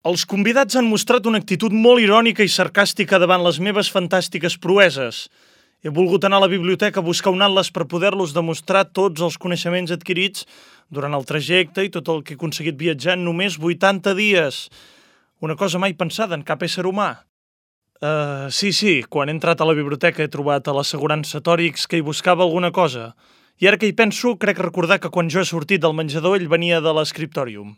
Els convidats han mostrat una actitud molt irònica i sarcàstica davant les meves fantàstiques proeses. He volgut anar a la biblioteca a buscar un atles per poder-los demostrar tots els coneixements adquirits durant el trajecte i tot el que he aconseguit viatjar en només 80 dies. Una cosa mai pensada en cap ésser humà. Uh, sí, sí, quan he entrat a la biblioteca he trobat a l'assegurança Tòrix que hi buscava alguna cosa. I ara que hi penso, crec recordar que quan jo he sortit del menjador ell venia de l'escriptòrium.